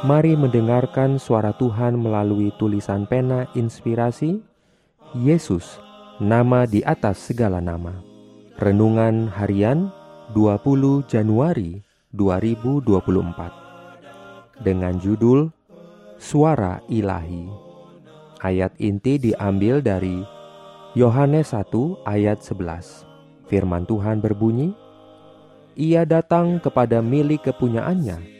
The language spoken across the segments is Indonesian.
Mari mendengarkan suara Tuhan melalui tulisan pena inspirasi Yesus, nama di atas segala nama. Renungan harian 20 Januari 2024 dengan judul Suara Ilahi. Ayat inti diambil dari Yohanes 1 ayat 11. Firman Tuhan berbunyi, Ia datang kepada milik kepunyaannya,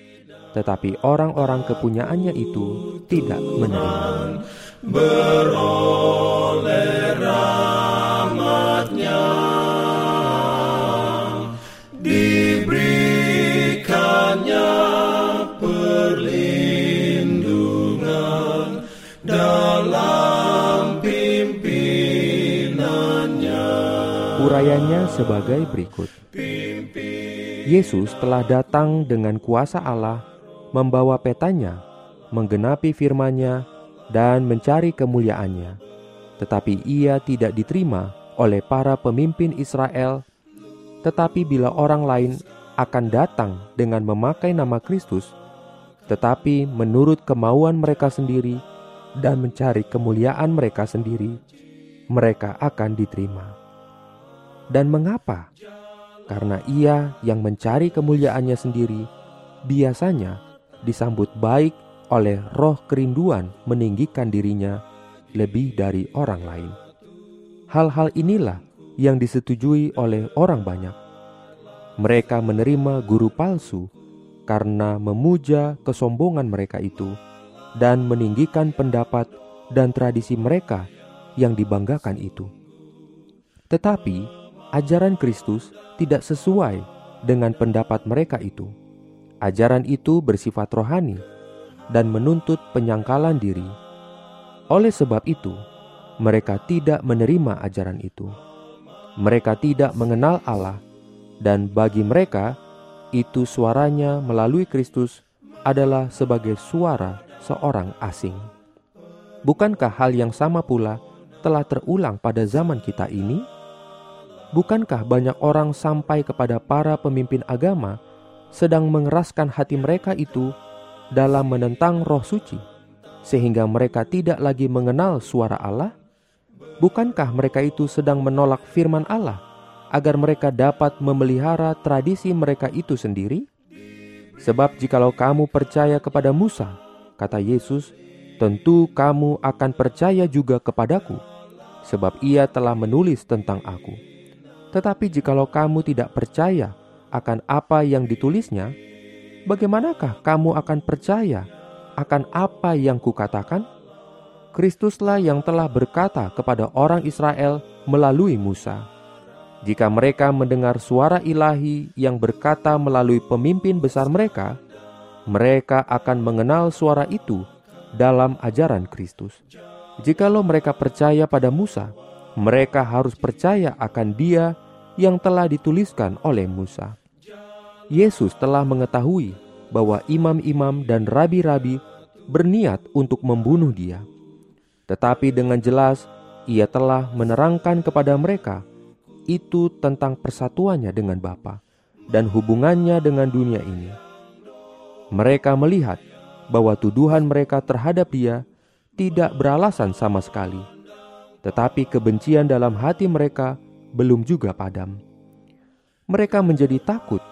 tetapi orang-orang kepunyaannya itu tidak menerima. Beroleh rahmatnya Diberikannya perlindungan Dalam pimpinannya Urayanya sebagai berikut Yesus telah datang dengan kuasa Allah membawa petanya, menggenapi firman-Nya, dan mencari kemuliaannya. Tetapi ia tidak diterima oleh para pemimpin Israel. Tetapi bila orang lain akan datang dengan memakai nama Kristus, tetapi menurut kemauan mereka sendiri dan mencari kemuliaan mereka sendiri, mereka akan diterima. Dan mengapa? Karena ia yang mencari kemuliaannya sendiri biasanya disambut baik oleh roh kerinduan meninggikan dirinya lebih dari orang lain. Hal-hal inilah yang disetujui oleh orang banyak. Mereka menerima guru palsu karena memuja kesombongan mereka itu dan meninggikan pendapat dan tradisi mereka yang dibanggakan itu. Tetapi ajaran Kristus tidak sesuai dengan pendapat mereka itu Ajaran itu bersifat rohani dan menuntut penyangkalan diri. Oleh sebab itu, mereka tidak menerima ajaran itu. Mereka tidak mengenal Allah, dan bagi mereka itu suaranya melalui Kristus adalah sebagai suara seorang asing. Bukankah hal yang sama pula telah terulang pada zaman kita ini? Bukankah banyak orang sampai kepada para pemimpin agama? Sedang mengeraskan hati mereka itu dalam menentang roh suci, sehingga mereka tidak lagi mengenal suara Allah? Bukankah mereka itu sedang menolak firman Allah agar mereka dapat memelihara tradisi mereka itu sendiri? Sebab jikalau kamu percaya kepada Musa, kata Yesus, tentu kamu akan percaya juga kepadaku, sebab ia telah menulis tentang aku. Tetapi jikalau kamu tidak percaya akan apa yang ditulisnya, bagaimanakah kamu akan percaya akan apa yang kukatakan? Kristuslah yang telah berkata kepada orang Israel melalui Musa. Jika mereka mendengar suara ilahi yang berkata melalui pemimpin besar mereka, mereka akan mengenal suara itu dalam ajaran Kristus. Jikalau mereka percaya pada Musa, mereka harus percaya akan Dia yang telah dituliskan oleh Musa. Yesus telah mengetahui bahwa imam-imam dan rabi-rabi berniat untuk membunuh dia. Tetapi dengan jelas ia telah menerangkan kepada mereka itu tentang persatuannya dengan Bapa dan hubungannya dengan dunia ini. Mereka melihat bahwa tuduhan mereka terhadap dia tidak beralasan sama sekali, tetapi kebencian dalam hati mereka belum juga padam. Mereka menjadi takut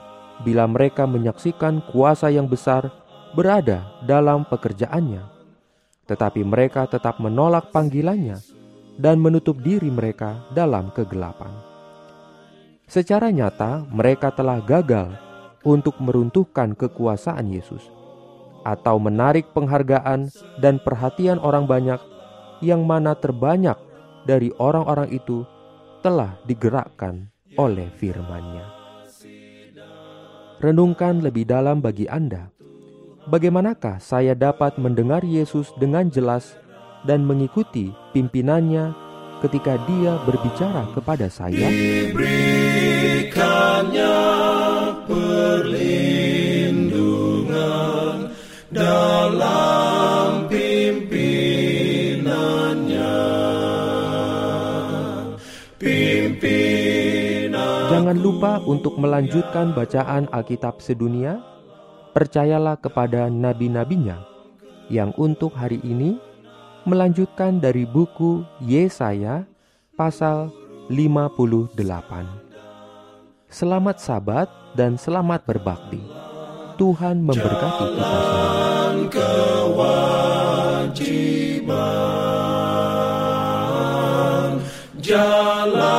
bila mereka menyaksikan kuasa yang besar berada dalam pekerjaannya, tetapi mereka tetap menolak panggilannya dan menutup diri mereka dalam kegelapan. Secara nyata, mereka telah gagal untuk meruntuhkan kekuasaan Yesus atau menarik penghargaan dan perhatian orang banyak, yang mana terbanyak dari orang-orang itu telah digerakkan oleh firman-Nya renungkan lebih dalam bagi Anda. bagaimanakah saya dapat mendengar Yesus dengan jelas dan mengikuti pimpinannya ketika dia berbicara kepada saya? Dalam Jangan lupa untuk melanjutkan bacaan Alkitab sedunia. Percayalah kepada nabi-nabinya yang untuk hari ini melanjutkan dari buku Yesaya pasal 58. Selamat sabat dan selamat berbakti. Tuhan memberkati kita semua. Jalan